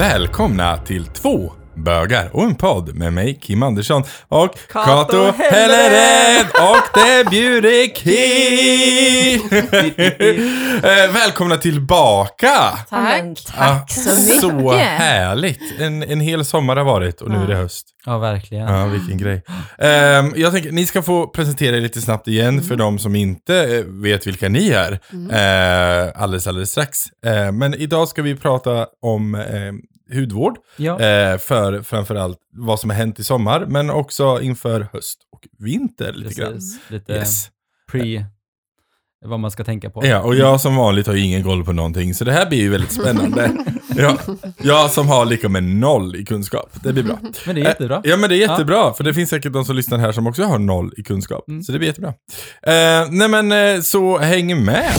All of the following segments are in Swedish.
välkomna till två bögar och en podd med mig Kim Andersson och Kato Hellered och det bjuder Kim! Eh, välkomna tillbaka! Tack. tack så mycket. Så härligt! En, en hel sommar har varit och nu är det höst. Ja, verkligen. Ja, vilken grej. Ehm, jag tänker, ni ska få presentera er lite snabbt igen för de som inte eh, vet vilka ni är. Eh, alldeles, alldeles strax. Eh, men idag ska vi prata om eh, hudvård. Ja. Eh, för framförallt vad som har hänt i sommar, men också inför höst och vinter lite grann. Lite Yes. pre, vad man ska tänka på. Ja, och jag som vanligt har ju ingen koll på någonting, så det här blir ju väldigt spännande. ja, jag som har lika med noll i kunskap. Det blir bra. Men det är jättebra. Eh, Ja men det är jättebra, för det finns säkert de som lyssnar här som också har noll i kunskap. Mm. Så det blir jättebra. Eh, nej men eh, så häng med.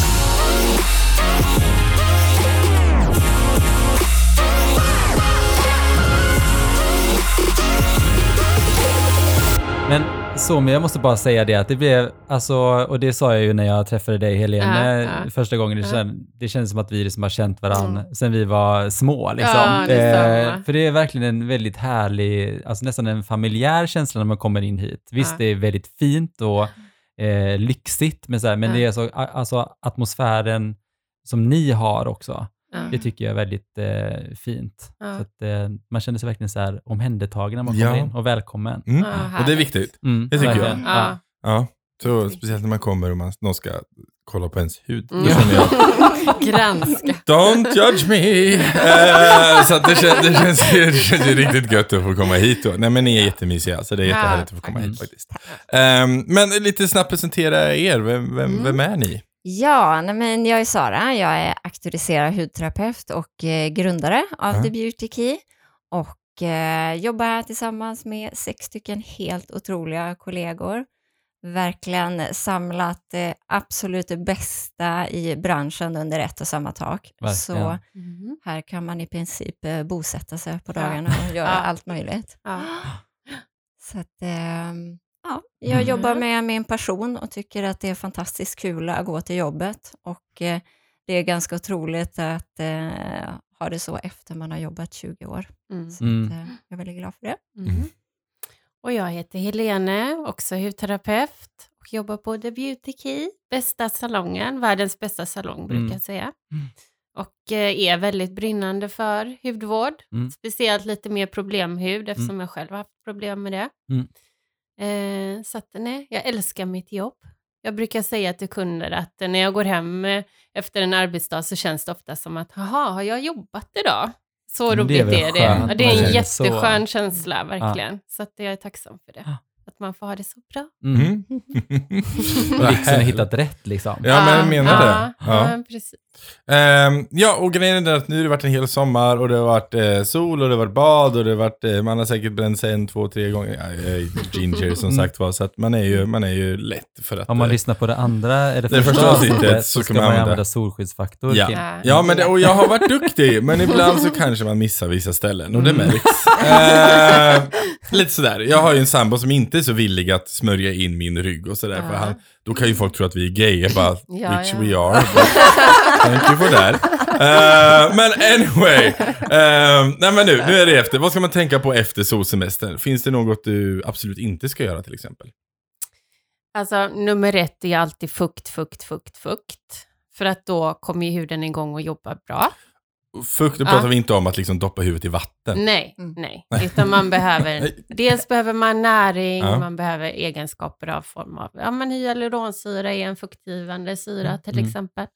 Så, men jag måste bara säga det att det blev, alltså, och det sa jag ju när jag träffade dig Helene Ja, ja. första gången. Det, Ja. känd, det känns som att vi liksom har känt varandra sen vi var små. Liksom. Ja, detsamma. för det är verkligen en väldigt härlig, alltså nästan en familjär känsla när man kommer in hit. Visst, det är väldigt fint och eh, lyxigt, men, så här, men det är så, alltså atmosfären som ni har också. Ja. Det tycker jag är väldigt eh, fint. Ja. Så att, eh, man känner sig verkligen så här omhändertagen när man Ja. kommer in och välkommen. Mm. Ja, och det är viktigt. Mm, Det tycker jag. verkligen. Ja. Ja. Så speciellt när man kommer och man, någon ska kolla på ens hud. Då Mm. känner jag, Granska. don't judge me! Eh, så att det, kän, det, känns, det känns ju riktigt gött att få komma hit. Då. Nej men ni är jättemysiga, så det är jättehärligt att få komma Mm. hit faktiskt. Ehm, men lite snabbt presentera er, vem, vem, Mm. vem är ni? Ja, nej, men jag är Sara. Jag är auktoriserad hudterapeut och eh, grundare av Ja. The Beauty Key. Och eh, jobbar här tillsammans med sex stycken helt otroliga kollegor. Verkligen samlat eh, absolut det bästa i branschen under ett och samma tak. Verkligen. Så här kan man i princip eh, bosätta sig på Ja. dagarna och göra Ja. allt möjligt. Ja. Så att, ehm, ja, jag Mm. jobbar med min passion och tycker att det är fantastiskt kul att gå till jobbet. Och eh, det är ganska otroligt att eh, ha det så efter man har jobbat 20 år. Mm. Så Mm. att, eh, jag är väldigt glad för det. Mm. Och jag heter Helene, också hudterapeut och jobbar på The Beauty Key, bästa salongen, världens bästa salong brukar Mm. jag säga. Mm. Och är väldigt brinnande för hudvård, Mm. speciellt lite mer problemhud eftersom jag själv har haft problem med det. Eh, så att, nej, jag älskar mitt jobb. Jag brukar säga till kunder att eh, när jag går hem eh, efter en arbetsdag så känns det ofta som att, jaha, har jag jobbat idag? Så Men det roligt är det. skönt Ja, det är en är så. jätteskön känsla, verkligen. Så att jag är tacksam för det. Ja. Att man får ha det så bra. Mm. Mm. Liksom hittat rätt liksom. Ja, men jag menar ja, det. Ja. Ja, precis. Ehm, ja, och grejen är att nu har det varit en hel sommar och det har varit eh, sol och det har varit bad och det har varit, eh, man har säkert bränt sig en, två, tre gånger. Ja, är ginger som sagt var, så att man är ju, man är ju lätt för att... Om man eh, lyssnar på det andra eller Det första avsnittet så så ska man använda- använda solskyddsfaktor. Ja. Ja, men det, och jag har varit duktig, men ibland så kanske man missar vissa ställen och det märks. Eh, lite sådär. Jag har ju en sambo som inte är så villig att smörja in min rygg och sådär, för han, då kan ju folk tro att vi är gay. Jag bara, Ja, which ja. we are. Thank you for that. Eh, men anyway. eh, nej men nu, nu är det efter. Vad ska man tänka på efter solsemestern? Finns det något du absolut inte ska göra till exempel? Alltså, nummer ett är alltid fukt, fukt, fukt, fukt. För att då kommer ju huden igång och jobbar bra. Fukt, då Ja. pratar vi inte om att liksom doppa huvudet i vatten. Nej, Mm. nej. Utan man behöver, dels behöver man näring, Ja. man behöver egenskaper av form av, ja men hyaluronsyra är en fuktgivande syra till Mm. exempel.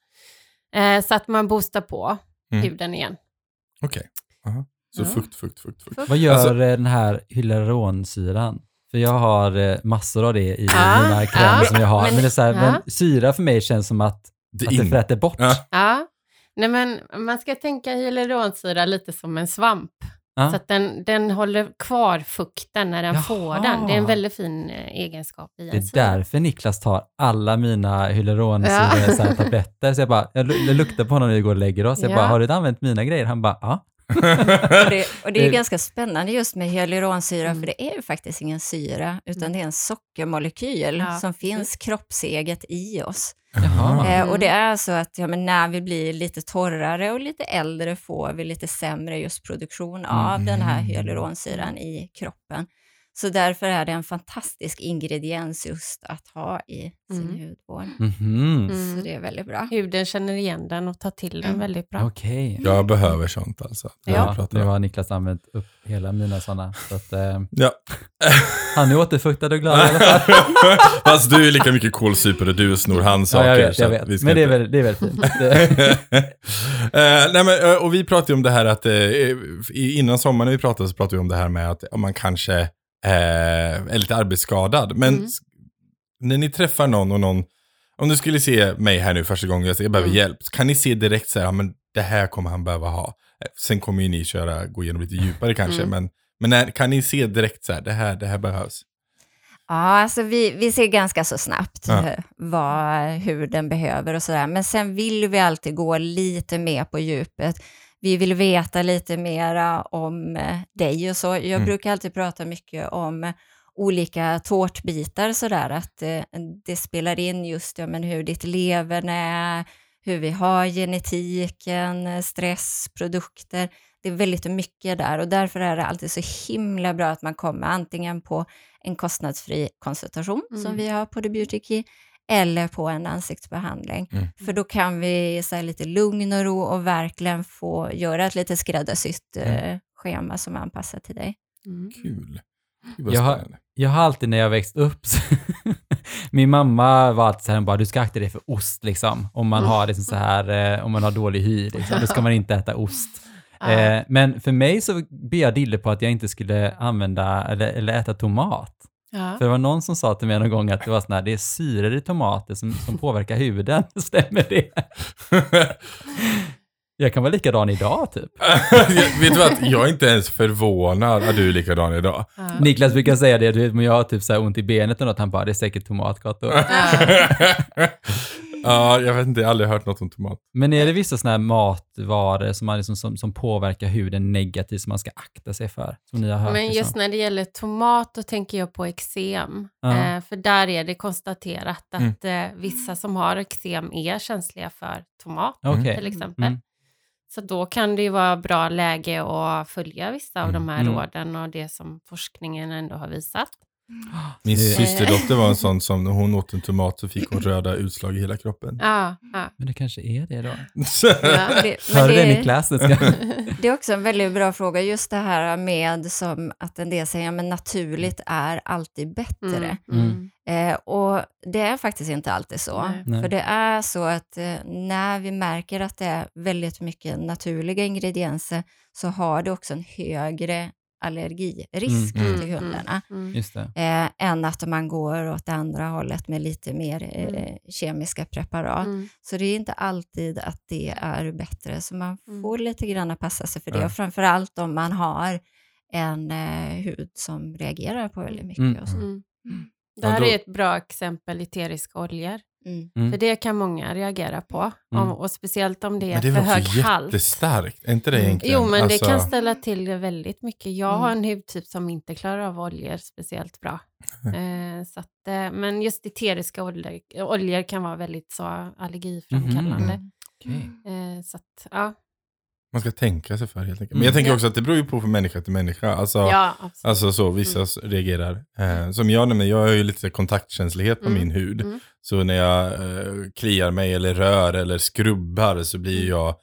Eh, så att man boostar på Mm. huden igen. Okej. Aha. Så Ja. fukt, fukt, fukt, fukt. Vad gör Alltså- den här hyaluronsyran? För jag har eh, massor av det i Ja, mina krämer ja, som jag har. Men, men- det är så här, ja. men syra för mig känns som att, Det att det fräter bort. Ja. Nej men man ska tänka hyaluronsyra lite som en svamp. Ja. Så att den, den håller kvar fukten när den Jaha. får den. Det är en väldigt fin eh, egenskap i Det är syra. därför Niklas tar alla mina hyaluronsyror Ja. tabletter. Så jag bara, jag, lu- jag luktar på honom när vi går och lägger oss. Jag Ja. bara, har du använt mina grejer? Han bara, ja. Och det, och det är ganska spännande just med hyaluronsyra, Mm. för det är ju faktiskt ingen syra, utan det är en sockermolekyl Ja, som finns kroppseget i oss. Jaha. Eh, Mm. och det är så att ja, men när vi blir lite torrare och lite äldre får vi lite sämre just produktion av den här Mm. hyaluronsyran i kroppen. Så därför är det en fantastisk ingrediens just att ha i sin Mm. hudvård. Mm. Så det är väldigt bra. Huden känner igen den och tar till den Mm. väldigt bra. Okej. Jag behöver sånt alltså. Ja, nu har Niklas använt upp hela mina sådana. Så att, eh, Ja. han är återfuktad och glad i alla fall. Fast du är lika mycket kolsyper och du snor hans Ja, saker. jag vet, jag vet. Men det är inte- väl, det är väl fint. Eh, nej men, eh, och vi pratade ju om det här att, i- innan sommaren när vi pratade så pratade vi om det här med att man kanske eh, är lite arbetsskadad. Men Mm. när ni träffar någon och någon, om du skulle se mig här nu första gången jag säger jag behöver Mm. hjälp, kan ni se direkt så här, ja, men det här kommer han behöva ha. Eh, Sen kommer ju ni köra, gå igenom lite djupare kanske, Mm. men, men när, kan ni se direkt så här, det här, det här behövs? Ja, alltså vi, vi ser ganska så snabbt Ja. vad, hur den behöver och sådär. Men sen vill vi alltid gå lite mer på djupet. Vi vill veta lite mera om eh, dig och så. Jag Mm. brukar alltid prata mycket om olika tårtbitar sådär, att eh, det spelar in just ja, men hur ditt leverne är, hur vi har genetiken, eh, stress, produkter. Det är väldigt mycket där och därför är det alltid så himla bra att man kommer antingen på en kostnadsfri konsultation Mm. som vi har på The Beauty Key eller på en ansiktsbehandling. Mm. För då kan vi så här, lite lugn och ro och verkligen få göra ett lite skräddarsytt eh, schema som är anpassat till dig. Mm. Kul. Jag har-. Jag har alltid när jag växt upp, så- min mamma var alltid så här, hon bara, du ska akta dig för ost liksom. Om man har liksom så här, eh, om man har dålig hy, liksom, då ska man inte äta ost. Eh, men för mig så jag dille på att jag inte skulle använda eller, eller äta tomat. Ja. För det var någon som sa till mig någon gång att det var sån här, det är syror i tomater som, som påverkar huden. Stämmer det? Jag kan vara likadan idag typ. Vet du vad, jag är inte ens förvånad att du är likadan idag. Ja. Niklas brukar säga det, du vet, om jag har typ så här ont i benet eller något, han bara, det är säkert tomatgator. ja, jag vet inte, jag har aldrig hört något om tomat. Men är det vissa sådana här matvaror som, man liksom, som, som påverkar huden negativt som man ska akta sig för? Som ni har hört? Men liksom? just när det gäller tomat, då tänker jag på eksem. Ja. Eh, för där är det konstaterat Mm. att eh, vissa som har eksem är känsliga för tomat, Okej. till exempel. Mm. Så då kan det ju vara bra läge att följa vissa av de här Mm. råden och det som forskningen ändå har visat. Min systerdotter var en sån som när hon åt en tomat så fick hon röda utslag i hela kroppen. Ja, ja. Men det kanske är det då? ja. Det, Hör det det, Niklas? Det är också en väldigt bra fråga, just det här med som att en del säger, men naturligt är alltid bättre. Mm. Mm. Eh, och det är faktiskt inte alltid så. Nej. För det är så att eh, när vi märker att det är väldigt mycket naturliga ingredienser så har det också en högre allergirisk Mm, till Mm. hundarna. Mm. Just det. Eh, än att man går åt det andra hållet med lite mer eh, Mm. kemiska preparat. Mm. Så det är inte alltid att det är bättre, så man Mm. får lite grann passa sig för det. Ja. Och framförallt om man har en eh, hud som reagerar på väldigt mycket. Mm. Och så. Mm. Mm. Det här är ett bra exempel, eteriska oljor. Mm. För det kan många reagera på. Mm. Och, och speciellt om det är, Men det är för hög halt. jättestarkt? Är inte det Mm. egentligen? Jo, men Alltså, det kan ställa till det väldigt mycket. Jag har Mm. en hudtyp som inte klarar av oljor speciellt bra. Eh, så att, eh, men just eteriska oljor, oljor kan vara väldigt så allergiframkallande. Mm. Okej. Eh, så att, ja. Man ska tänka sig för helt enkelt. Men Mm. jag tänker Ja. också att det beror ju på från människa till människa. Alltså, ja, absolut. Alltså så, vissa s- reagerar. Eh, som jag nämnde, jag har ju lite kontaktkänslighet på Mm. min hud. Mm. Så när jag eh, kliar mig eller rör eller skrubbar så blir jag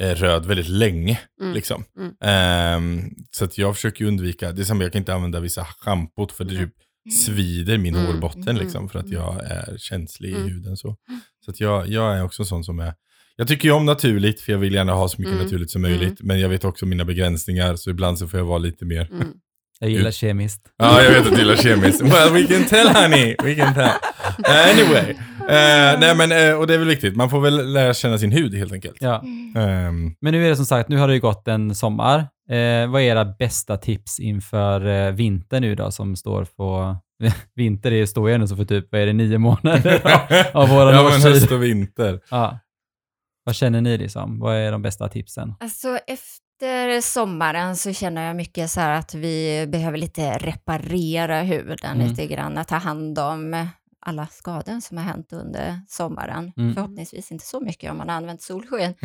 eh, röd väldigt länge. Mm. Liksom. Mm. Ehm, så att jag försöker undvika, det är samma, jag kan inte använda vissa schampot för det Mm. typ svider min Mm. hårbotten Mm. liksom för att jag är känslig Mm. i huden. Så, så att jag, jag är också sån som är, jag tycker ju om naturligt för jag vill gärna ha så mycket Mm. naturligt som möjligt. Men jag vet också mina begränsningar så ibland så får jag vara lite mer Mm. Jag gillar kemiskt. Ja, jag vet att du gillar kemiskt. Well, we can tell honey, we can tell. Anyway. Eh, nej men, eh, och det är väl viktigt. Man får väl lära känna sin hud helt enkelt. Ja. Ehm, Men nu är det som sagt, nu har det ju gått en sommar. Eh, vad är era bästa tips inför eh, vinter nu då som står på... vinter det står ju ändå så för typ, vad är det, nio månader av, av våran ja, men årstid. höst och vinter. Ja. Vad känner ni liksom? Vad är de bästa tipsen? Alltså efter sommaren så känner jag mycket så att vi behöver lite reparera huden Mm. lite grann, ta hand om alla skador som har hänt under sommaren. Mm. Förhoppningsvis inte så mycket om man har använt solsken.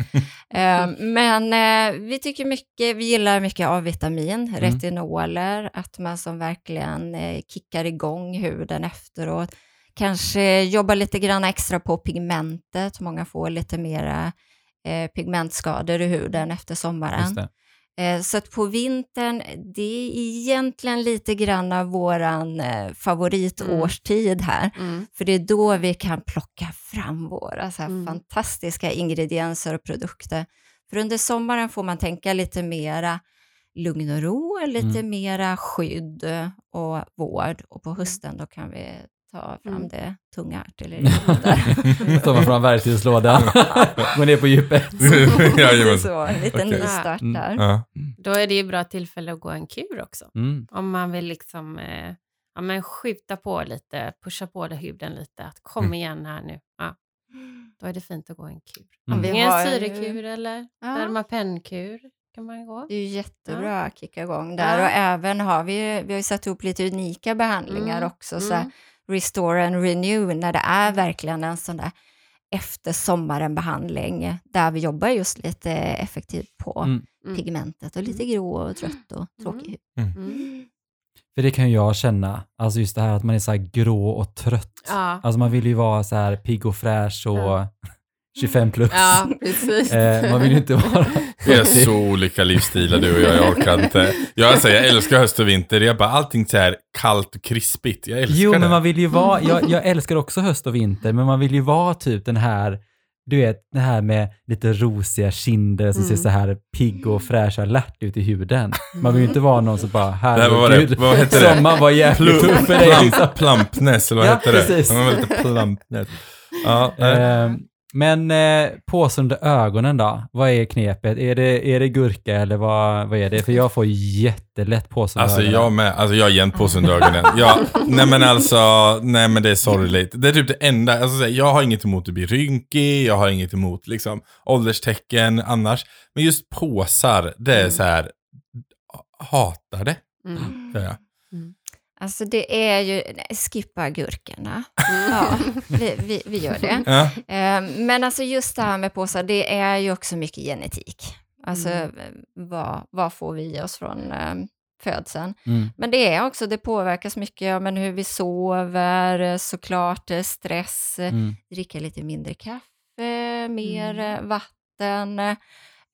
Eh, men eh, vi tycker mycket, vi gillar mycket A-vitamin, retinoler, att man som verkligen eh, kickar igång huden efteråt. Kanske jobba lite grann extra på pigmentet, många får lite mera eh, pigmentskador i huden efter sommaren. Just det. Eh, så att på vintern, det är egentligen lite grann av våran eh, favoritårstid här. Mm. För det är då vi kan plocka fram våra så här Mm. fantastiska ingredienser och produkter. För under sommaren får man tänka lite mera lugn och ro, lite Mm. mera skydd och vård. Och på hösten då kan vi ta fram Mm. det tunga artilleriet. man fram verktygslådan, går ner på djupet. Lite Jajamän. så, en liten Okej. nystart Mm. där. Ja. Då är det ju bra tillfälle att gå en kur också. Mm. Om man vill liksom eh, ja, men skjuta på lite, pusha på det huden lite. Att kom Mm. igen här nu. Ja, då är det fint att gå en kur. Mm. Vi Ingen har ju- syrekur eller Ja. dermapenkur kan man gå. Det är ju jättebra att kicka igång där. Ja. Och även har vi, vi har ju satt upp lite unika behandlingar Mm, också. Så Mm. Restore and Renew, när det är verkligen en sån där efter sommaren-behandling, där vi jobbar just lite effektivt på Mm. Mm. pigmentet och lite grå och trött och tråkig hud. Mm. För det kan ju jag känna, alltså just det här att man är så här grå och trött. Ja. Alltså man vill ju vara så här pigg och fräsch och Ja. 25 plus. ja, precis. Eh, man vill ju inte vara... Vi har så olika livsstilar du och jag, jag orkar inte. Jag, alltså, jag älskar höst och vinter, jag bara allting så här kallt och krispigt. Jag älskar Jo, det. men man vill ju vara, jag, jag älskar också höst och vinter, men man vill ju vara typ den här, du vet, det här med lite rosiga kinder som Mm. ser så här pigg och fräsch och alert ut i huden. Man vill ju inte vara någon som bara, vad herregud, Vad hette det? sommaren var jävligt tuff för dig. Plump, plumpness, eller vad Ja, hette det? precis. Man var lite plumpness. Ja. Eh, men eh, påse under ögonen då? Vad är knepet? Är det, är det gurka eller vad, vad är det? För jag får jättelätt påse under Alltså ögonen. jag med, alltså jag har jämt på sig under ögonen. Ja, nej men alltså, nej men det är sorgligt. Det är typ det enda, alltså jag har inget emot att bli rynkig, jag har inget emot liksom ålderstecken annars. Men just påsar, det är Mm. så här, hatar det. Mm. jag. Alltså det är ju, nej, skippa gurkorna. Ja, vi, vi, vi gör det. Ja. Eh, Men alltså just det här med påsar, det är ju också mycket genetik. Alltså Mm. vad, vad får vi oss från eh, födseln? Mm. Men det är också, det påverkas mycket ja, men hur vi sover, såklart eh, stress, Mm. dricka lite mindre kaffe, mer Mm. eh, vatten.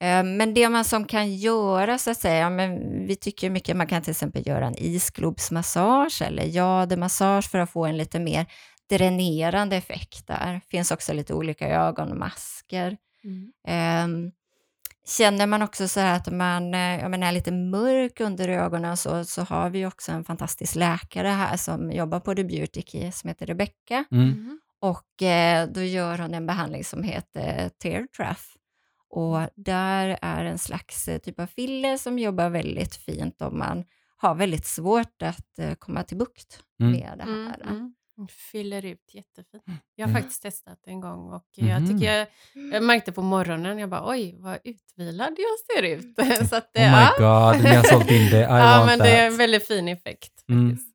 Eh, Men det man som kan göra, så att säga, men vi tycker mycket, man kan till exempel göra en isglobsmassage eller jademassage för att få en lite mer dränerande effekt där. finns också lite olika ögonmasker. Mm. Ehm, Känner man också så här att man eh, jag menar, är lite mörk under ögonen så, så har vi också en fantastisk läkare här som jobbar på The Beauty som heter Rebecca. Mm. Mm. Och eh, då gör hon en behandling som heter Tear Trough. Och där är en slags eh, typ av filler som jobbar väldigt fint om man har väldigt svårt att eh, komma till bukt Mm. med det Mm, här. mm. Fyller ut jättefint. Jag har Mm. faktiskt testat en gång och jag tycker jag, jag märkte på morgonen, jag bara oj vad utvilad jag ser ut. Så att det, Oh ja. my god, ni har sålt in det. I ja, want men that. det är en väldigt fin effekt. Mm. Faktiskt.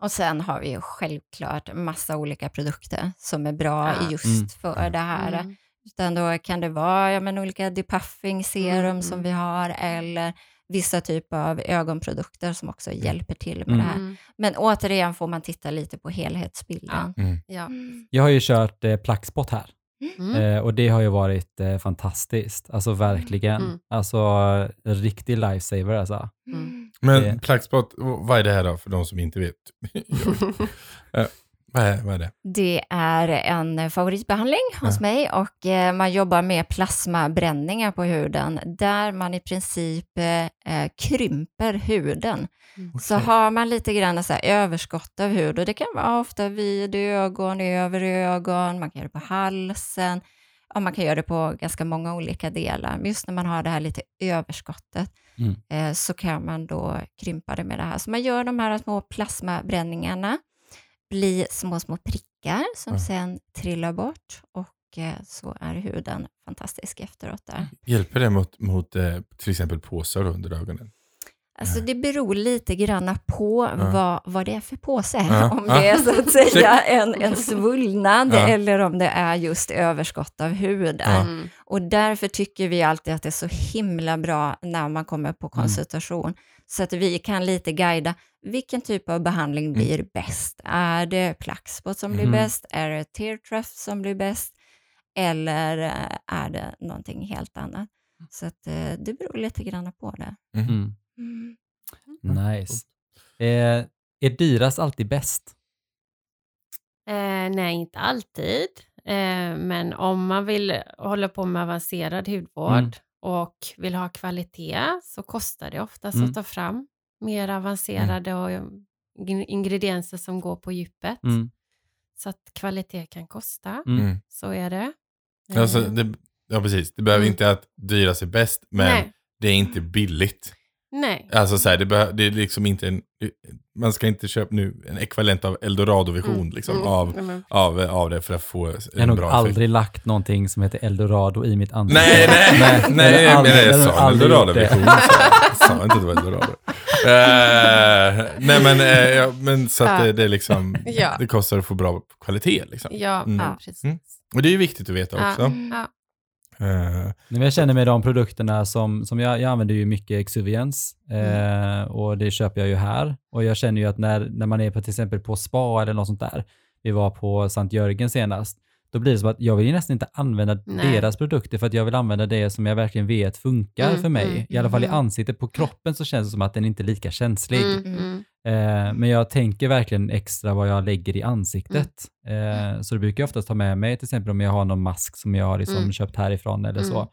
Och sen har vi ju självklart massa olika produkter som är bra Ja. just Mm. för det här. Mm. Utan då kan det vara ja, men olika depuffing serum Mm, som mm. vi har eller vissa typer av ögonprodukter som också hjälper till med Mm. det här. Mm. Men återigen får man titta lite på helhetsbilden. Ja. Jag har ju kört eh, plackspott här. Mm. Eh, och det har ju varit eh, fantastiskt. Alltså verkligen. Mm. Alltså en riktig lifesaver alltså. Mm. Men plackspott, vad är det här då för de som inte vet? Eh, vad, är, vad är det? Det är en favoritbehandling hos Ja. mig och eh, man jobbar med plasmabränningar på huden där man i princip eh, krymper huden. Så Okej. har man lite grann så här överskott av hud och det kan vara ofta vid ögon, över ögon, man kan göra det på halsen, ja, man kan göra det på ganska många olika delar. Men just när man har det här lite överskottet Mm. eh, så kan man då krympa det med det här. Så man gör de här små plasmabränningarna, blir små, små prickar som Ja. sen trillar bort och eh, så är huden fantastisk efteråt där. Hjälper det mot, mot eh, till exempel påsar under ögonen? Alltså det beror lite grann på Ja. vad, vad det är för påse. Ja. Om Ja. det är så att säga en, en svullnad Ja. eller om det är just överskott av huden. Ja. Mm. Och därför tycker vi alltid att det är så himla bra när man kommer på konsultation. Så att vi kan lite guida, vilken typ av behandling blir bäst? Är det plackspot som blir Mm. bäst? Är det tear trough som blir bäst? Eller eh, är det någonting helt annat? Så att eh, det beror lite grann på det. Mm. Mm. Nice. Eh, är dyrast alltid bäst? Eh, nej, inte alltid. Eh, men om man vill hålla på med avancerad hudvård Mm. och vill ha kvalitet så kostar det oftast Mm. att ta fram mer avancerade och in- ingredienser som går på djupet. Mm. Så att kvalitet kan kosta. Mm. Mm. Så är det. Alltså, Eh, det, ja, precis. Det behöver Mm. inte att dyrast är bäst, men Nej. det är inte billigt. Nej. Alltså så här, det, det är liksom inte en, man ska inte köpa nu en ekvivalent av Eldorado-version Mm. liksom, Mm. av, Mm. av, av det för att få en Jag har nog bra aldrig effekt. lagt någonting som heter Eldorado i mitt ansikte. Nej, nej, nej, nej, jag har men aldrig- jag sa så Jag sa inte att det var Eldorado. Eh, nej men, eh, ja, men så att det, det liksom, Ja. det kostar att få bra kvalitet liksom. Ja, Mm. ja, precis. Mm. Och det är ju viktigt att veta också. Ja. Eh, jag känner med de produkterna som, som jag, jag använder ju mycket Exuvience eh, och det köper jag ju här. Och jag känner ju att när, när man är på till exempel på spa eller något sånt där, vi var på Sankt Jörgen senast, då blir det som att jag vill ju nästan inte använda Nej. deras produkter för att jag vill använda det som jag verkligen vet funkar Mm, för mig. mm, I alla fall i mm. ansiktet. På kroppen så känns det som att den inte är lika känslig. Mm, mm. Eh, men jag tänker verkligen extra vad jag lägger i ansiktet. Mm. Eh, så det brukar jag oftast ta med mig, till exempel om jag har någon mask som jag har liksom Mm. köpt härifrån eller så. Mm.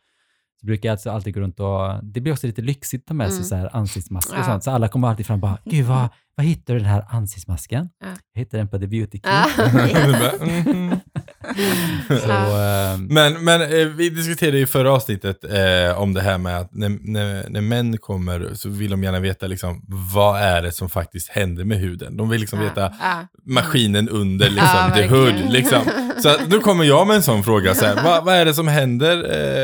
Så brukar jag alltså alltid gå runt och, det blir också lite lyxigt att ta med sig Mm. så här ansiktsmasker och Ja. sånt. Så alla kommer alltid fram och bara, gud vad, vad hittar du den här ansiktsmasken? Ja. Jag hittade den på The Beauty Kit. Ja. Så, eh, Men, men eh, vi diskuterade i förra avsnittet eh, om det här med att när, när, när män kommer så vill de gärna veta liksom, vad är det som faktiskt händer med huden. De vill liksom veta Ja. maskinen under liksom, Ja, the hood. Liksom. Så nu kommer jag med en sån fråga. Så här, vad, vad är det som händer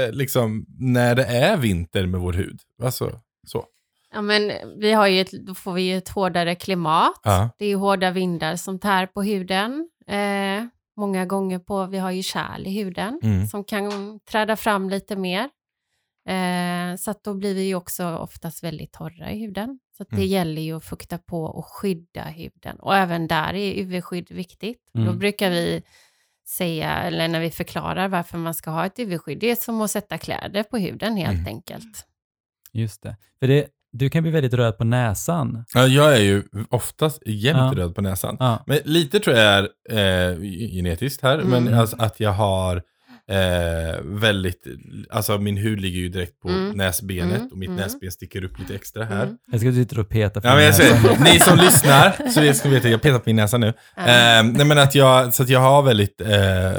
eh, liksom, när det är vinter med vår hud? Alltså, så. Ja, men vi har ju ett, då får vi ju ett hårdare klimat. Ja. Det är ju hårda vindar som tär på huden. Eh, många gånger på, vi har ju kärl i huden Mm. som kan träda fram lite mer. Eh, så då blir vi ju också oftast väldigt torra i huden. Så det Mm. gäller ju att fukta på och skydda huden. Och även där är UV-skydd viktigt. Då Mm. brukar vi säga, eller när vi förklarar varför man ska ha ett UV-skydd, det är som att sätta kläder på huden helt Mm. enkelt. just det. För det, du kan bli väldigt röd på näsan. Ja, jag är ju oftast jämt Ja. röd på näsan. Ja. Men lite tror jag är eh, genetiskt här, Mm. men alltså att jag har eh, väldigt, alltså min hud ligger ju direkt på Mm. näsbenet Mm. och mitt Mm. näsben sticker upp lite extra här. Mm. Jag ska du sitter och peta på Ja, men jag ser, ni som lyssnar, så jag ska veta, jag petar på min näsa nu. Eh, nej men att jag, så att jag har väldigt eh,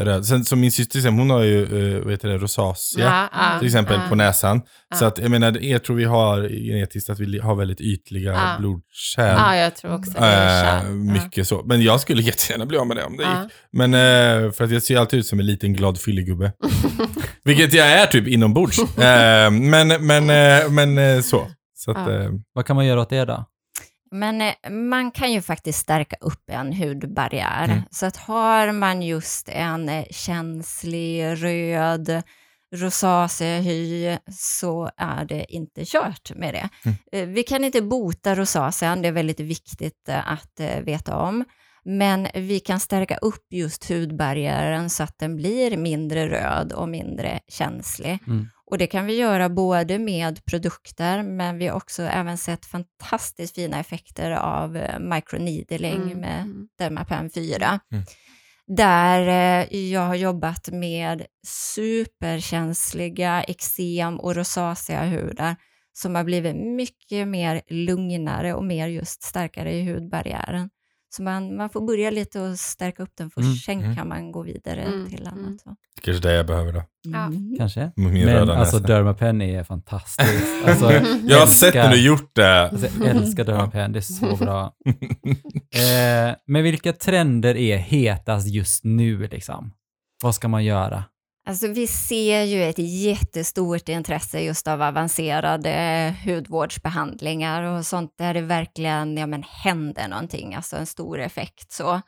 röd, sen så min syster, hon har ju, eh, vad heter det, rosacea. Till exempel på näsan. Så att jag menar, jag tror vi har genetiskt att vi har väldigt ytliga Ja. blodkärl. Ja, jag tror också det. Eh, kärl. mycket så. Men jag skulle jättegärna bli av med det om det gick. Men eh, för att jag ser alltid ut som en liten glad fyllegubbe. Vilket jag är typ inombords. eh, men men, eh, men eh, så. så att, Ja. eh, Vad kan man göra åt det då? Men eh, man kan ju faktiskt stärka upp en hudbarriär. Mm. Så att har man just en eh, känslig röd rosaceahy så är det inte kört med det. Mm. Eh, Vi kan inte bota rosacean, det är väldigt viktigt eh, att eh, veta om. Men vi kan stärka upp just hudbarriären så att den blir mindre röd och mindre känslig. Mm. Och det kan vi göra både med produkter, men vi har också även sett fantastiskt fina effekter av eh, microneedling Mm, med mm. Dermapen 4. Mm. Där eh, jag har jobbat med superkänsliga eksem och rosacea-hudar som har blivit mycket mer lugnare och mer just starkare i hudbarriären. Så man, man får börja lite och stärka upp den först, Mm, sen mm. kan man gå vidare Mm, till mm. annat. Så. kanske det jag behöver då. Ja. Mm. Kanske? Min Men röda alltså. Dermapen är fantastiskt. Alltså, Jag har sett när du gjort det. Alltså, jag älskar Dermapen, det är så bra. Eh, men vilka trender är hetast just nu liksom? Vad ska man göra? Alltså vi ser ju ett jättestort intresse just av avancerade hudvårdsbehandlingar och sånt där det verkligen ja, men, händer någonting, alltså en stor effekt. Så.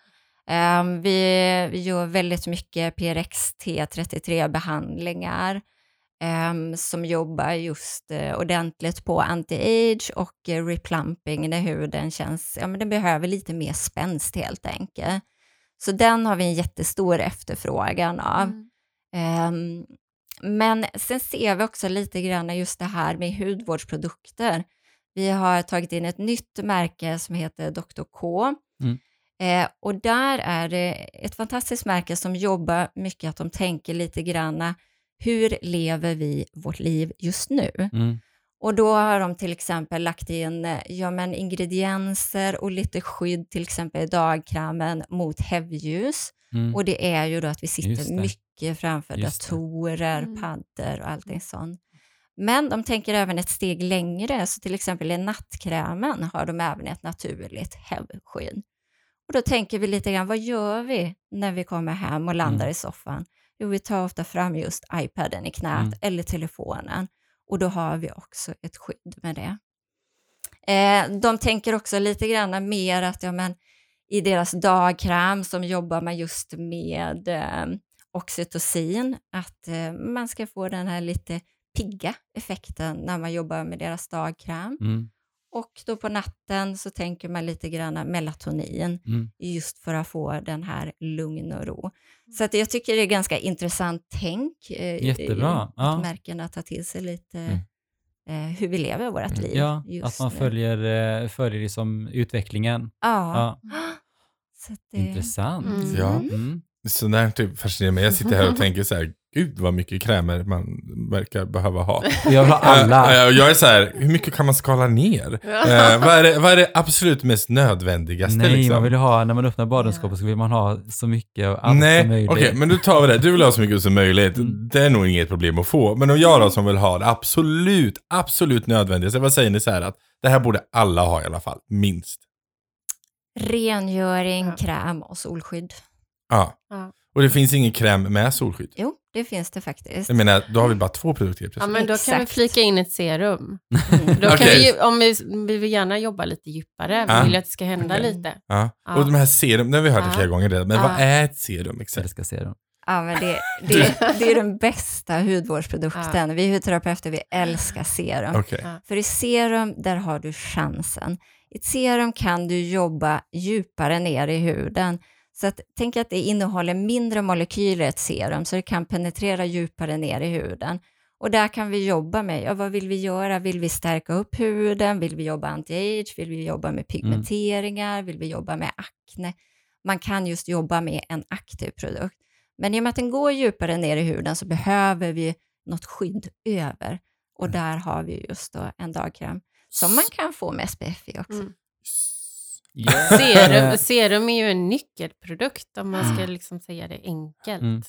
Um, vi, vi gör väldigt mycket PRXT33-behandlingar um, ehm, som jobbar just uh, ordentligt på anti-age och uh, replumping när huden känns, ja men den behöver lite mer spänst helt enkelt. Så den har vi en jättestor efterfrågan av. Mm. Um, men sen ser vi också lite grann just det här med hudvårdsprodukter. Vi har tagit in ett nytt märke som heter Dr. K. Mm. Eh, och där är det ett fantastiskt märke som jobbar mycket att de tänker lite grann hur lever vi vårt liv just nu? Mm. Och då har de till exempel lagt in ja, men ingredienser och lite skydd, till exempel i dagkrämen mot hävljus. Mm. Och det är ju då att vi sitter mycket framför Just datorer, mm. paddor och allting sånt. Men de tänker även ett steg längre, så till exempel i nattkrämen har de även ett naturligt hävskydd. Och då tänker vi lite grann, vad gör vi när vi kommer hem och landar mm. i soffan? Jo, vi tar ofta fram just iPaden i knät mm. eller telefonen och då har vi också ett skydd med det. Eh, de tänker också lite grann mer att ja, men, i deras dagkräm som jobbar man just med eh, oxytocin, att eh, man ska få den här lite pigga effekten när man jobbar med deras dagkräm. Mm. Och då på natten så tänker man lite grann melatonin, mm. just för att få den här lugn och ro. Så att jag tycker det är ganska intressant tänk. Eh, Jättebra. Ja. Märkena tar till sig lite mm. eh, hur vi lever vårt mm. liv. Ja, att man följer, eh, följer liksom utvecklingen. Ja. ja. Det... Intressant. Mm. Ja. Mm. Så där typ fascinerar mig. Jag sitter här och tänker så här, gud vad mycket krämer man verkar behöva ha. Jag vill ha alla. Uh, jag är så här, hur mycket kan man skala ner? Uh, vad, är det, vad är det absolut mest nödvändigaste? Nej, liksom? man vill ha, när man öppnar badrumsskåpet så vill man ha så mycket av allt Nej, som möjligt. okej, okay, men då tar vi det. Du vill ha så mycket som möjligt. Mm. Det är nog inget problem att få. Men om jag då som vill ha det absolut, absolut nödvändigaste, vad säger ni så här att det här borde alla ha i alla fall, minst? Rengöring, kräm och solskydd. Ja. ja. Och det finns ingen kräm med solskydd? Jo, det finns det faktiskt. Jag menar, då har vi bara två produkter Ja, men då kan vi flika in ett serum. Mm. Då kan vi, om vi, vi vill gärna jobba lite djupare, vi ah. vill att det ska hända okay. lite. Ja. ja. Och de här serum, det har vi hört det flera gånger redan, men vad är ett serum exakt? Ska serum. Ja, men det, det, det är den bästa hudvårdsprodukten. Ja. Vi hudterapeuter vi älskar serum. Okay. För i serum, där har du chansen. I ett serum kan du jobba djupare ner i huden. Så att, tänk att det innehåller mindre molekyler, ett serum, så det kan penetrera djupare ner i huden. Och där kan vi jobba med, ja, vad vill vi göra? Vill vi stärka upp huden? Vill vi jobba anti-age? Vill vi jobba med pigmenteringar? Mm. Vill vi jobba med akne? Man kan just jobba med en aktiv produkt. Men i och med att den går djupare ner i huden så behöver vi något skydd över. Och där har vi just då en dagkräm som man kan få med SPF i också. Mm. Yeah. Serum, serum är ju en nyckelprodukt om man ska mm. liksom säga det enkelt. Mm.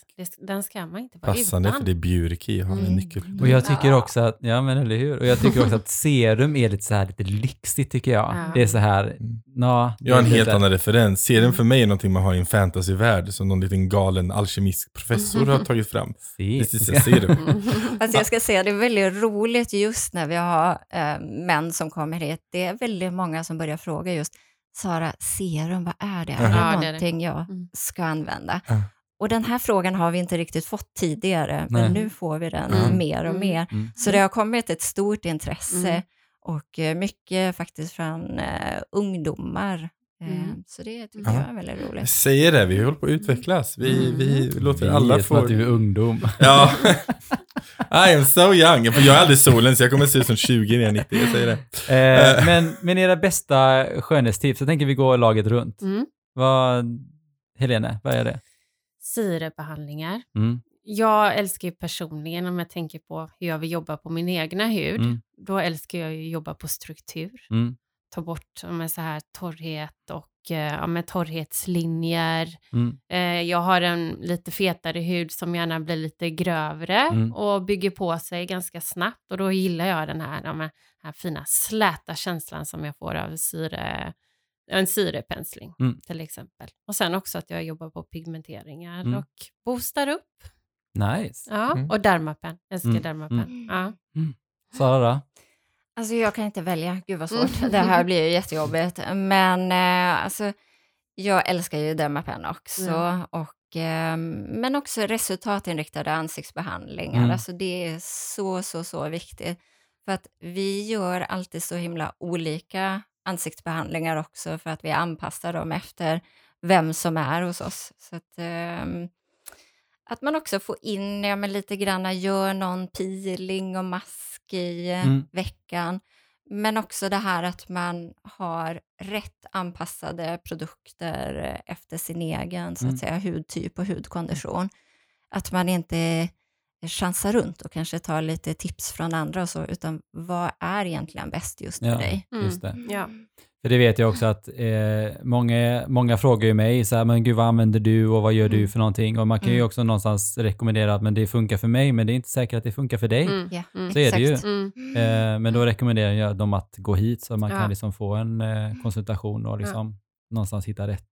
Den ska man inte vara Passande utan. för det är Bjurki har mm. en nyckelprodukt. Och jag tycker också att, ja men eller hur, och jag tycker också att serum är lite så här lite lyxigt tycker jag. Ja. Det är så här, mm. na, Jag har en helt annan referens. Serum för mig är någonting man har i en fantasyvärld som någon liten galen alkemisk professor har tagit fram. This is a serum. alltså jag ska säga, det är väldigt roligt just när vi har äh, män som kommer hit. Det är väldigt många som börjar fråga just Sara, serum, vad är det? Är det ja, någonting det är det. jag mm. ska använda? Ja. Och den här frågan har vi inte riktigt fått tidigare, Nej. men nu får vi den mm. mer och mm. mer. Mm. Så det har kommit ett stort intresse mm. och eh, mycket faktiskt från uh, ungdomar Mm. Ehm, så det tycker ja. jag är väldigt roligt. Jag säger det, vi håller på att utvecklas. Vi, mm. vi låter vi alla få... att du är ungdom. Ja. I am so young. Jag är aldrig solen så jag kommer se ut som 20 när jag är 90, jag säger det. Eh, eh, men, men era bästa skönhetstips, så tänker vi gå laget runt. Mm. Vad, Helene, vad är det? Syrebehandlingar. Mm. Jag älskar ju personligen, om jag tänker på hur jag vill jobba på min egna hud, mm. då älskar jag ju att jobba på struktur. Ta bort med så här torrhet och eh, ja, med torrhetslinjer. Mm. Eh, jag har en lite fetare hud som gärna blir lite grövre mm. och bygger på sig ganska snabbt och då gillar jag den här, den här fina släta känslan som jag får av syre, en syrepensling mm. till exempel. Och sen också att jag jobbar på pigmenteringar mm. och boostar upp Nice. Ja, Mm. och Dermapen. Älskar Mm, Dermapen. Ja. Sara? Alltså jag kan inte välja, gud vad svårt. Det här blir ju jättejobbigt. Men eh, alltså, jag älskar ju Dermapen också. Ja. Och, eh, men också resultatinriktade ansiktsbehandlingar. Mm. Alltså det är så, så, så viktigt. För att vi gör alltid så himla olika ansiktsbehandlingar också för att vi anpassar dem efter vem som är hos oss. Så att, ehm, att man också får in, ja men lite granna, gör någon peeling och mask i eh, Mm. veckan. Men också det här att man har rätt anpassade produkter eh, efter sin egen så Mm. att säga, hudtyp och hudkondition. Att man inte chansar runt och kanske tar lite tips från andra och så, utan vad är egentligen bäst just för Ja. dig? Mm. Just det. Ja. Det vet jag också att eh, många, många frågar ju mig så här, men gud vad använder du och vad gör du Mm. för någonting? Och man kan ju Mm. också någonstans rekommendera att men det funkar för mig, men det är inte säkert att det funkar för dig. Mm. Ja, Mm. Så är det ju. Mm. Eh, men då rekommenderar jag dem att gå hit så man Ja. kan liksom få en eh, konsultation och liksom någonstans hitta rätt.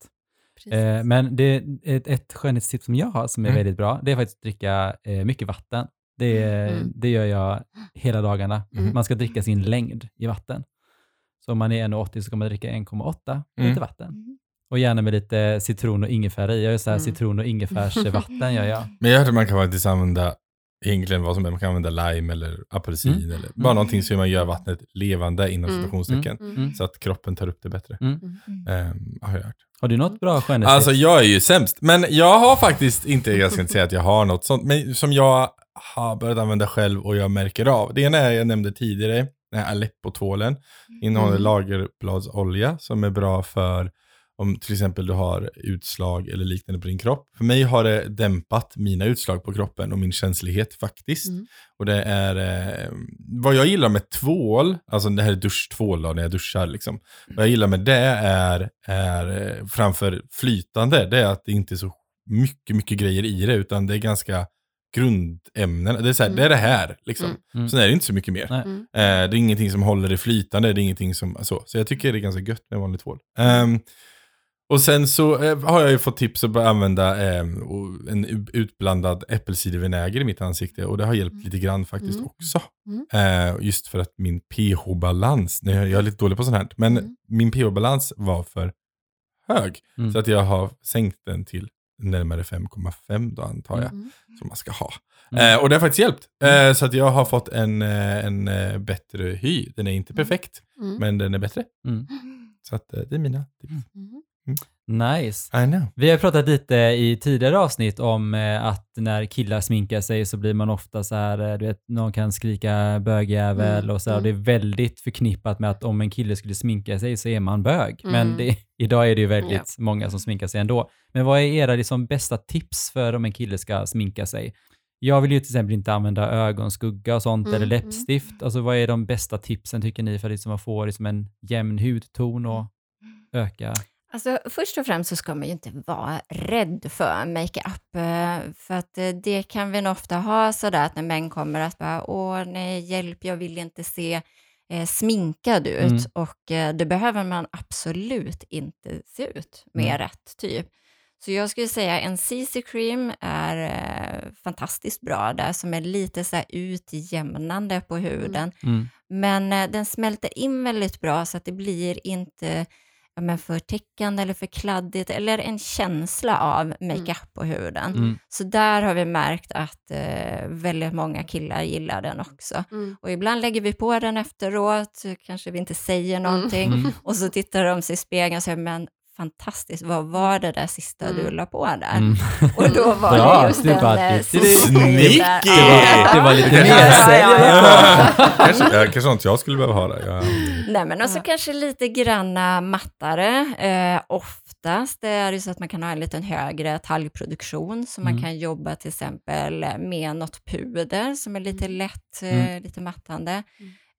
Eh, men det är ett, ett skönhetstips som jag har som är Mm. väldigt bra, det är faktiskt att dricka eh, mycket vatten. Det, Mm. det gör jag hela dagarna. Mm. Man ska dricka sin längd i vatten. Så om man är 1,80 så ska man dricka 1,8 Mm. liter vatten. Mm. Och gärna med lite citron och ingefära i. Jag gör så här Mm. citron och ingefärsvatten gör jag. Men jag hörde att man kan faktiskt använda egentligen vad som helst. Man kan använda lime eller apelsin Mm. eller bara någonting som man gör vattnet levande inom Mm. citationstecken. Mm. Mm. Så att kroppen tar upp det bättre. Mm. Ehm, har jag hört. Har du något bra skönhetstips? Alltså jag är ju sämst. Men jag har faktiskt inte, jag ska inte säga att jag har något sånt, men som jag har börjat använda själv och jag märker av. Det ena är jag nämnde tidigare, den här Aleppo-tvålen. Innehåller Mm. lagerbladsolja som är bra för om till exempel du har utslag eller liknande på din kropp. För mig har det dämpat mina utslag på kroppen och min känslighet faktiskt. Mm. Och det är eh, vad jag gillar med tvål, alltså det här är duschtvål då, när jag duschar liksom. Vad jag gillar med det är, är eh, framför flytande, det är att det inte är så mycket, mycket grejer i det, utan det är ganska grundämnen. Det är, så här, Mm. det är det här liksom. Mm. Mm. Sen är det inte så mycket mer. Mm. Eh, det är ingenting som håller det flytande, det är ingenting som så. Så jag tycker det är ganska gött med vanlig tvål. Ehm, och sen så eh, har jag ju fått tips att börja använda och en utblandad äppelcidervinäger i mitt ansikte och det har hjälpt Mm. lite grann faktiskt Mm. också. Mm. Eh, just för att min pH-balans, nej, jag är lite dålig på sånt här, men Mm. min pH-balans var för hög. Mm. Så att jag har sänkt den till närmare 5,5 då antar jag, Mm. som man ska ha. Mm. Eh, och det har faktiskt hjälpt. Eh, så att jag har fått en, eh, en eh, bättre hy. Den är inte perfekt, Mm. men den är bättre. Mm. Så att eh, det är mina tips. Mm. Nice. I know. Vi har pratat lite i tidigare avsnitt om eh, att när killar sminkar sig så blir man ofta så här, eh, du vet, någon kan skrika bögjävel Mm, och så här, och det är väldigt förknippat med att om en kille skulle sminka sig så är man bög. Men Mm. det, idag är det ju väldigt många som sminkar sig ändå. Men vad är era liksom, bästa tips för om en kille ska sminka sig? Jag vill ju till exempel inte använda ögonskugga och sånt Mm, eller mm. läppstift. Alltså vad är de bästa tipsen tycker ni för att liksom, man får liksom, en jämn hudton och öka? Alltså, först och främst så ska man ju inte vara rädd för makeup. eh, För att eh, det kan vi nog ofta ha sådär att när män kommer att bara, åh nej, hjälp, jag vill inte se eh, sminkad ut. Mm. Och eh, det behöver man absolut inte se ut med Mm. rätt typ. Så jag skulle säga en CC cream är eh, fantastiskt bra där, som är lite så här utjämnande på huden. Mm. Men eh, den smälter in väldigt bra så att det blir inte men för täckande eller för kladdigt eller en känsla av makeup på huden. Mm. Så där har vi märkt att eh, väldigt många killar gillar den också. Mm. Och ibland lägger vi på den efteråt, kanske vi inte säger någonting Mm. och så tittar de sig i spegeln och säger men fantastiskt, vad var det där sista Mm. du la på där? Mm. Och då var Bra, det just du en bara, eh, det- CC det-. Sneaky! Det var, lite Ja, mer ja, ja, ja. kanske, ja, kanske inte jag skulle behöva ha det. Jag, Nej, men också Ja. kanske lite granna mattare. Eh, oftast är det så att man kan ha en liten högre talgproduktion, så man Mm. kan jobba till exempel med något puder som är lite Mm. lätt, eh, Mm. lite mattande.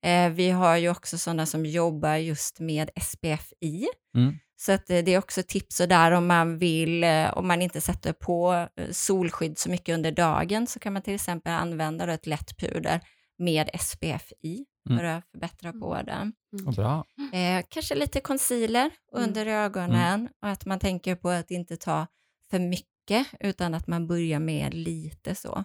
Eh, vi har ju också sådana som jobbar just med SPFI. Mm. Så att eh, det är också tips och där om man vill, eh, om man inte sätter på eh, solskydd så mycket under dagen så kan man till exempel använda ett lätt puder med SPFI för att förbättra på den. Vad bra. Eh, kanske lite concealer Mm. under ögonen och att man tänker på att inte ta för mycket utan att man börjar med lite så.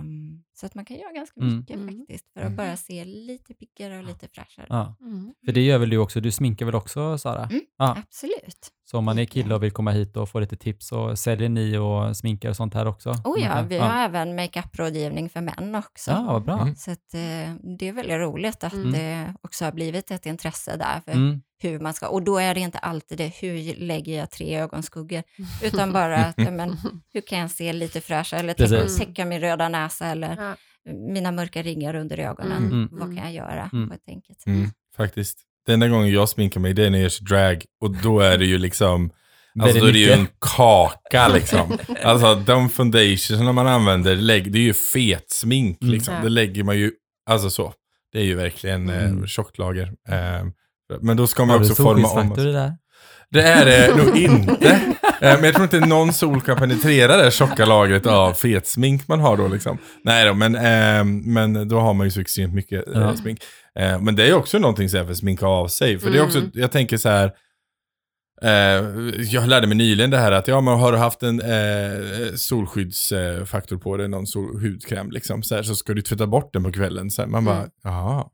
Um, så att man kan göra ganska Mm. mycket Mm. faktiskt för att bara se lite piggare och lite fräschare. Ja. Mm. För det gör väl du också? Du sminkar väl också, Sara? Mm. Ja. Absolut. Så om man är kille och vill komma hit och få lite tips så säljer ni och sminkar och sånt här också? Oh ja, kan- vi har även makeup-rådgivning för män också. Ja, vad bra. Mm. Så att, eh, det är väldigt roligt att Mm. det också har blivit ett intresse där för Mm. hur man ska, och då är det inte alltid det, hur lägger jag tre ögonskuggor, utan bara att, men, hur kan jag se lite fräschare, eller täcka, min röda näsa, eller Ja. Mina mörka ringar under ögonen. Mm. Vad kan jag göra Mm. på ett enkelt sätt? Mm, faktiskt. Den enda gången jag sminkar mig det är när jag kör drag och då är det ju liksom Alltså då är det ju en kaka liksom. Alltså de foundations man använder, det är ju fet smink Mm. liksom. Det lägger man ju, alltså så. Det är ju verkligen Mm. eh, tjockt lager. Eh, men då ska man Har du också forma om. solskyddsfaktor i det där? Det är det nog inte. Eh, Men jag tror inte någon sol kan penetrera det tjocka lagret av fetsmink man har då liksom. Nej då, men, eh, men då har man ju så extremt mycket eh, Ja. smink. Eh, men det är ju också någonting så här för att sminka av sig. För det är också, Mm. jag tänker så här. Eh, jag lärde mig nyligen det här att ja, man har du haft en eh, solskyddsfaktor på dig, någon sol, hudkräm liksom, så, här, så ska du tvätta bort den på kvällen. Så här, man bara, Mm. jaha.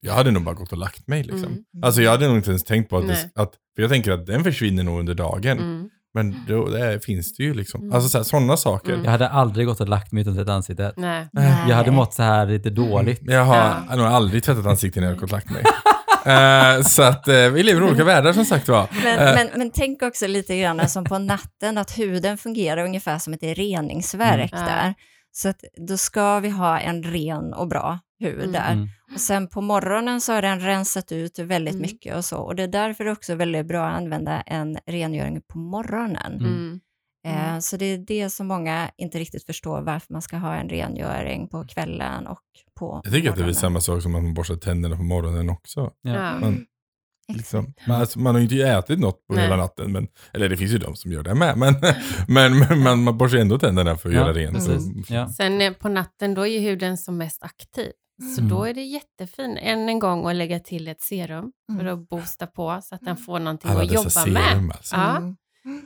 Jag hade nog bara gått och lagt mig liksom. Mm. Alltså jag hade nog inte ens tänkt på att, det, att för jag tänker att den försvinner nog under dagen. Mm. Men då det finns det ju liksom. Mm. Alltså sådana saker. Mm. Jag hade aldrig gått och lagt mig utan ett ansikte. Nej. Jag hade mått så här lite dåligt. Jag har Ja. nog aldrig tvättat ansiktet när jag har gått och lagt mig. Eh, så att eh, vi lever i olika världar som sagt var. Men, Eh. men, men tänk också lite grann som på natten, att huden fungerar ungefär som ett reningsverk Mm. där. Så att då ska vi ha en ren och bra hud Mm. där. Mm. Och sen på morgonen så har den rensat ut väldigt Mm. mycket och så. Och det är därför det också väldigt bra att använda en rengöring på morgonen. Mm. Eh, Mm. så det är det som många inte riktigt förstår, varför man ska ha en rengöring på kvällen och på Jag tycker att det är morgonen. samma sak som att man borstar tänderna på morgonen också. Ja. Man, liksom, man, alltså, man har ju inte ätit något på Nej. hela natten. Men, eller det finns ju de som gör det med. Men, men, men man, man borstar ändå tänderna för att Ja, göra rent. Och- Ja. Sen eh, på natten, då är ju huden som mest aktiv. Så Mm. då är det jättefint än en gång att lägga till ett serum för Mm. att boosta på så att den får någonting Alla att jobba med. serum alltså. Ja. Mm.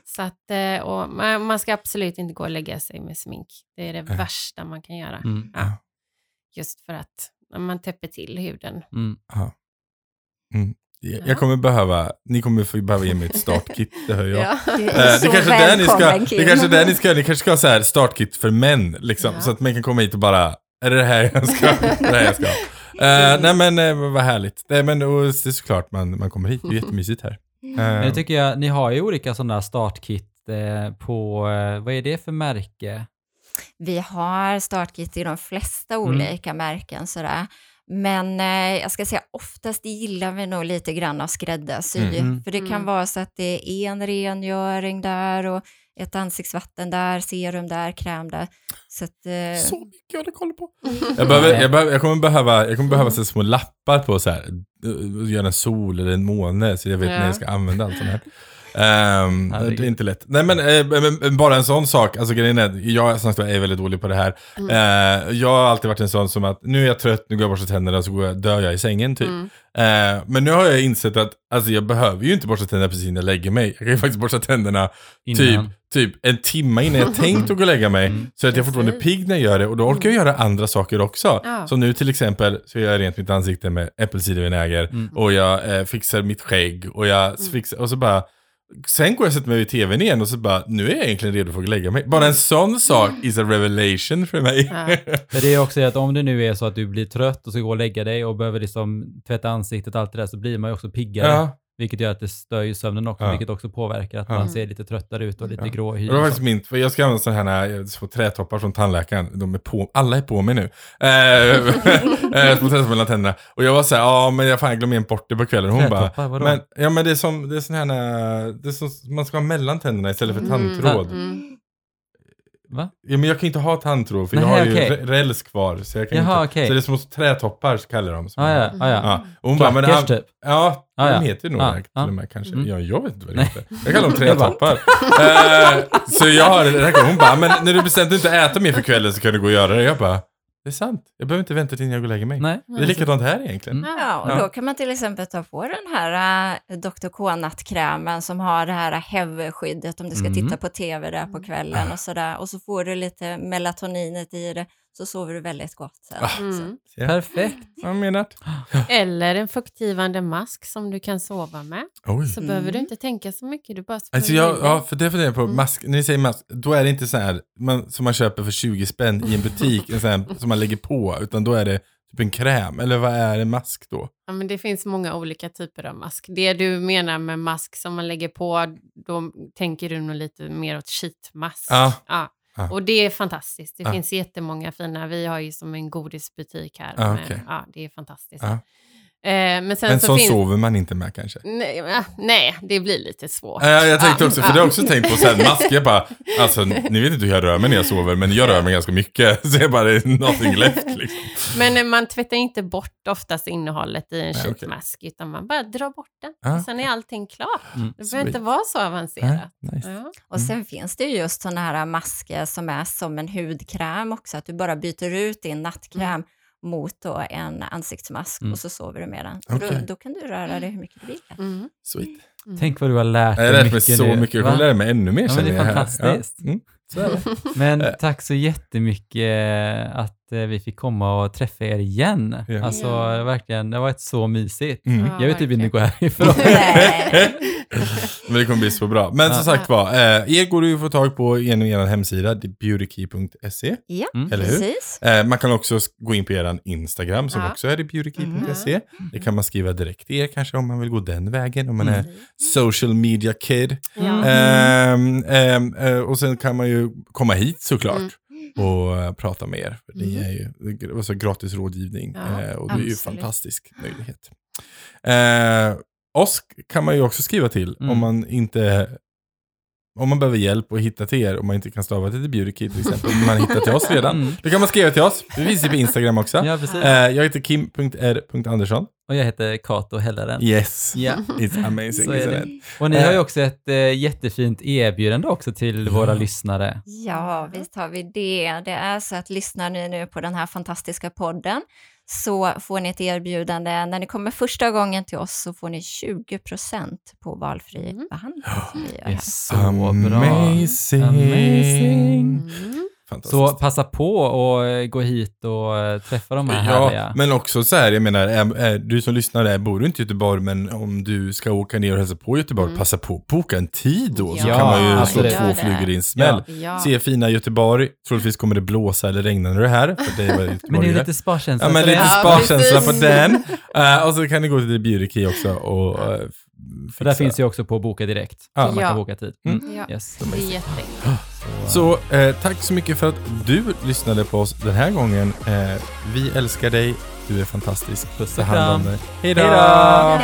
Så att, eh, och man, ska absolut inte gå och lägga sig med smink. Det är det Nej. värsta man kan göra. Mm. Ja. Just för att man täpper till huden. Mm. Jag jag kommer behöva, ni kommer få behöva ge mig ett startkit, det hör jag. Du Eh, är det så kanske är där ni ska, det kanske är där ni ska, ni kanske ska ha så här startkit för män, liksom. Ja. Så att man kan komma hit och bara, är det det här jag ska, det är det här jag ska. Eh, nej men eh, vad härligt. Nej, men och, det är såklart man, man kommer hit, det är jättemysigt här. Men Eh, det tycker jag, ni har ju olika sådana startkit eh, på, eh, vad är det för märke? Vi har startkit i de flesta Mm. olika märken sådär. Men eh, jag ska säga oftast gillar vi nog lite grann att skräddarsy. Mm. För det kan Mm. vara så att det är en rengöring där och ett ansiktsvatten där, serum där, kräm där. Så att, eh, Så mycket jag hade koll på. Jag, behöver, jag, behöver, jag kommer behöva, jag kommer behöva så små lappar på så här, eh, göra en sol eller en måne så jag vet Ja. när jag ska använda allt sånt här. Herregud. det är inte lätt. Nej men, eh, bara en sån sak, alltså grejen är, jag som sagt är väldigt dålig på det här. Mm. Eh, jag har alltid varit en sån som att nu är jag trött, nu går jag och borstar tänderna så går jag, dör jag i sängen typ. Mm. Eh, men nu har jag insett att alltså, jag behöver ju inte borsta tänderna precis innan jag lägger mig. Jag kan ju faktiskt borsta tänderna typ, Innan. typ en timme innan jag tänkt att gå och lägga mig. Mm. Så att jag fortfarande är pigg när jag gör det och då orkar jag göra andra saker också. Ja. Så nu till exempel så gör jag rent mitt ansikte med äppelcidervinäger Mm. och jag eh, fixar mitt skägg och jag fixar, och så bara Sen går jag och sätter mig vid tvn igen och så bara, nu är jag egentligen redo för att lägga mig. Bara en sån sak is a revelation för mig. Ja. För det är också att om det nu är så att du blir trött och ska gå och lägga dig och behöver liksom tvätta ansiktet och allt det där så blir man ju också piggare. Ja. Vilket gör att det stör ju sömnen också, Ja. vilket också påverkar att Ja. man ser lite tröttare ut och lite Ja. grå i Och det var hyn. faktiskt min, för jag ska använda sådana här små trätoppar från tandläkaren. De är på, alla är på mig nu. Eh, eh, små trätoppar mellan tänderna. Och jag var såhär, ja men jag fan glömde bort det på kvällen. Hon bara, vadå? men, ja men det är som, det är sån här, det är som man ska ha mellan tänderna istället för Mm. tandtråd. Mm. Va? Ja, men jag kan inte ha tandtråd för jag Nej, har ju räls kvar. Så, jag kan Jaha, inte, okej. så det är små trätoppar så kallar de som Ah, ja, ah, ja. Ja. Och hon bara, men han, typ. Ja, Ah, ja. de heter ju nog Ah, till ah. och med kanske. Mm. Ja, jag vet inte Nej. heter. Jag kallar dem trätoppar. eh, så jag har det. Hon bara, men när du bestämt dig inte äta mer för kvällen så kan du gå och göra det. Jag bara, det är sant. Jag behöver inte vänta tills jag går och lägger mig. Nej. Det är likadant här egentligen. Mm. Ja, och Ja. då kan man till exempel ta på den här äh, Dr. K-nattkrämen som har det här HEV-skyddet om du ska Mm. titta på tv där på kvällen och sådär. Och så får du lite melatoninet i det. Så sover du väldigt gott sen. Ah. Så- Mm. Ja. Perfekt. Vad menar Eller en fuktgivande mask som du kan sova med. Oj. Så Mm. behöver du inte tänka så mycket. Du bara Alltså jag, ja, för det funderar jag på, Mm. mask, när ni säger mask, då är det inte så här man, som man köper för 20 spänn i en butik, en här, som man lägger på, utan då är det typ en kräm, eller vad är en mask då? Ja, men det finns många olika typer av mask. Det du menar med mask som man lägger på, då tänker du nog lite mer åt sheetmask. Ja. Ja. Ja. Och det är fantastiskt. Det Ja. finns jättemånga fina. Vi har ju som en godisbutik här. Ja, med- okej. ja, det är fantastiskt. Eh, men sen Men så finns... sover man inte med kanske? Nej, ah, nej, det blir lite svårt. Ja, jag tänkte Ja, också, för ja. det har jag också tänkt på sen, mask, jag bara, alltså ni vet inte hur jag rör mig när jag sover, men jag rör mig ganska mycket, så jag bara, det är nothing left liksom. Men eh, man tvättar inte bort oftast innehållet i en okej. sheetmask, utan man bara drar bort den. Ah, och sen är allting klart. Mm. Det Sweet. behöver inte vara så avancerat. Nej, nice. Ja. Och sen finns det ju just sådana här masker som är som en hudkräm också, att du bara byter ut din nattkräm mot då en ansiktsmask Mm. och så sover du med den. Okej. då, då kan du röra dig hur mycket du vill. Mm. Sweet. Mm. Tänk vad du har lärt Jag har dig lärt mig mycket så nu. mycket, jag kommer lära mig ännu mer Ja, men känner det är jag fantastiskt. Ja. Mm. Så är det. Men tack så jättemycket att eh, vi fick komma och träffa er igen. Ja. Alltså verkligen, det har varit så mysigt. Mm. Ja, Jag vet typ inte gå härifrån. Men det kommer bli så bra. Men som Ja. sagt var, eh, er går ju att få tag på genom er hemsida, det är beautykey.se. Ja, Mm. Eller hur? precis. Eh, man kan också gå in på er Instagram som Ja. också är beautykey.se. Det kan man skriva direkt till er kanske om man vill gå den vägen, om man Mm. är social media kid. Ja. Ehm, ehm, eh, och sen kan man ju komma hit såklart. Och eh, prata med er. För Ni Mm. är ju alltså, gratis rådgivning Ja, eh, och det är ju absolut. fantastisk möjlighet. Eh, oss kan man ju också skriva till Mm. om man inte om man behöver hjälp att hitta till er, om man inte kan stava till BeautyKid till exempel, men man hittar till oss redan. Mm. Då kan man skriva till oss. Vi finns ju på Instagram också. Ja, precis. Eh, jag heter kim.r.andersson. Och jag heter Kato Hellaren. Yes, Ja. it's amazing, Så är isn't det. it? Och ni har ju Eh. också ett eh, jättefint erbjudande också till Ja. våra lyssnare. Ja, visst har vi det. Det är så att lyssnar ni nu på den här fantastiska podden så får ni ett erbjudande. När ni kommer första gången till oss så får ni 20% på valfri Mm. behandling Det är så bra. Amazing. Amazing. Mm. Fantastiskt. Så passa på och eh, gå hit och eh, träffa de här Ja, härliga. men också så här, jag menar, är, är, du som lyssnar där, bor du inte i Göteborg, men om du ska åka ner och hälsa på Göteborg, Mm. passa på att boka en tid då, så Ja, kan man ju slå absolut. två Gör det. flugor i en smäll. Ja. Se fina Göteborg, troligtvis kommer det blåsa eller regna när du är här, för det är Men det är lite sparkänsla. Ja, men lite sparkänsla på den. Eh, och så kan ni gå till Key också och uh, För där finns ju också på Boka Direkt. Ja. Så man kan boka tid. Mm. Ja. Yes. Det är jätteenkelt. Så eh, tack så mycket för att du lyssnade på oss den här gången. Eh, vi älskar dig, du är fantastisk. Puss och hand om dig. Hej då! Hej då! Ja.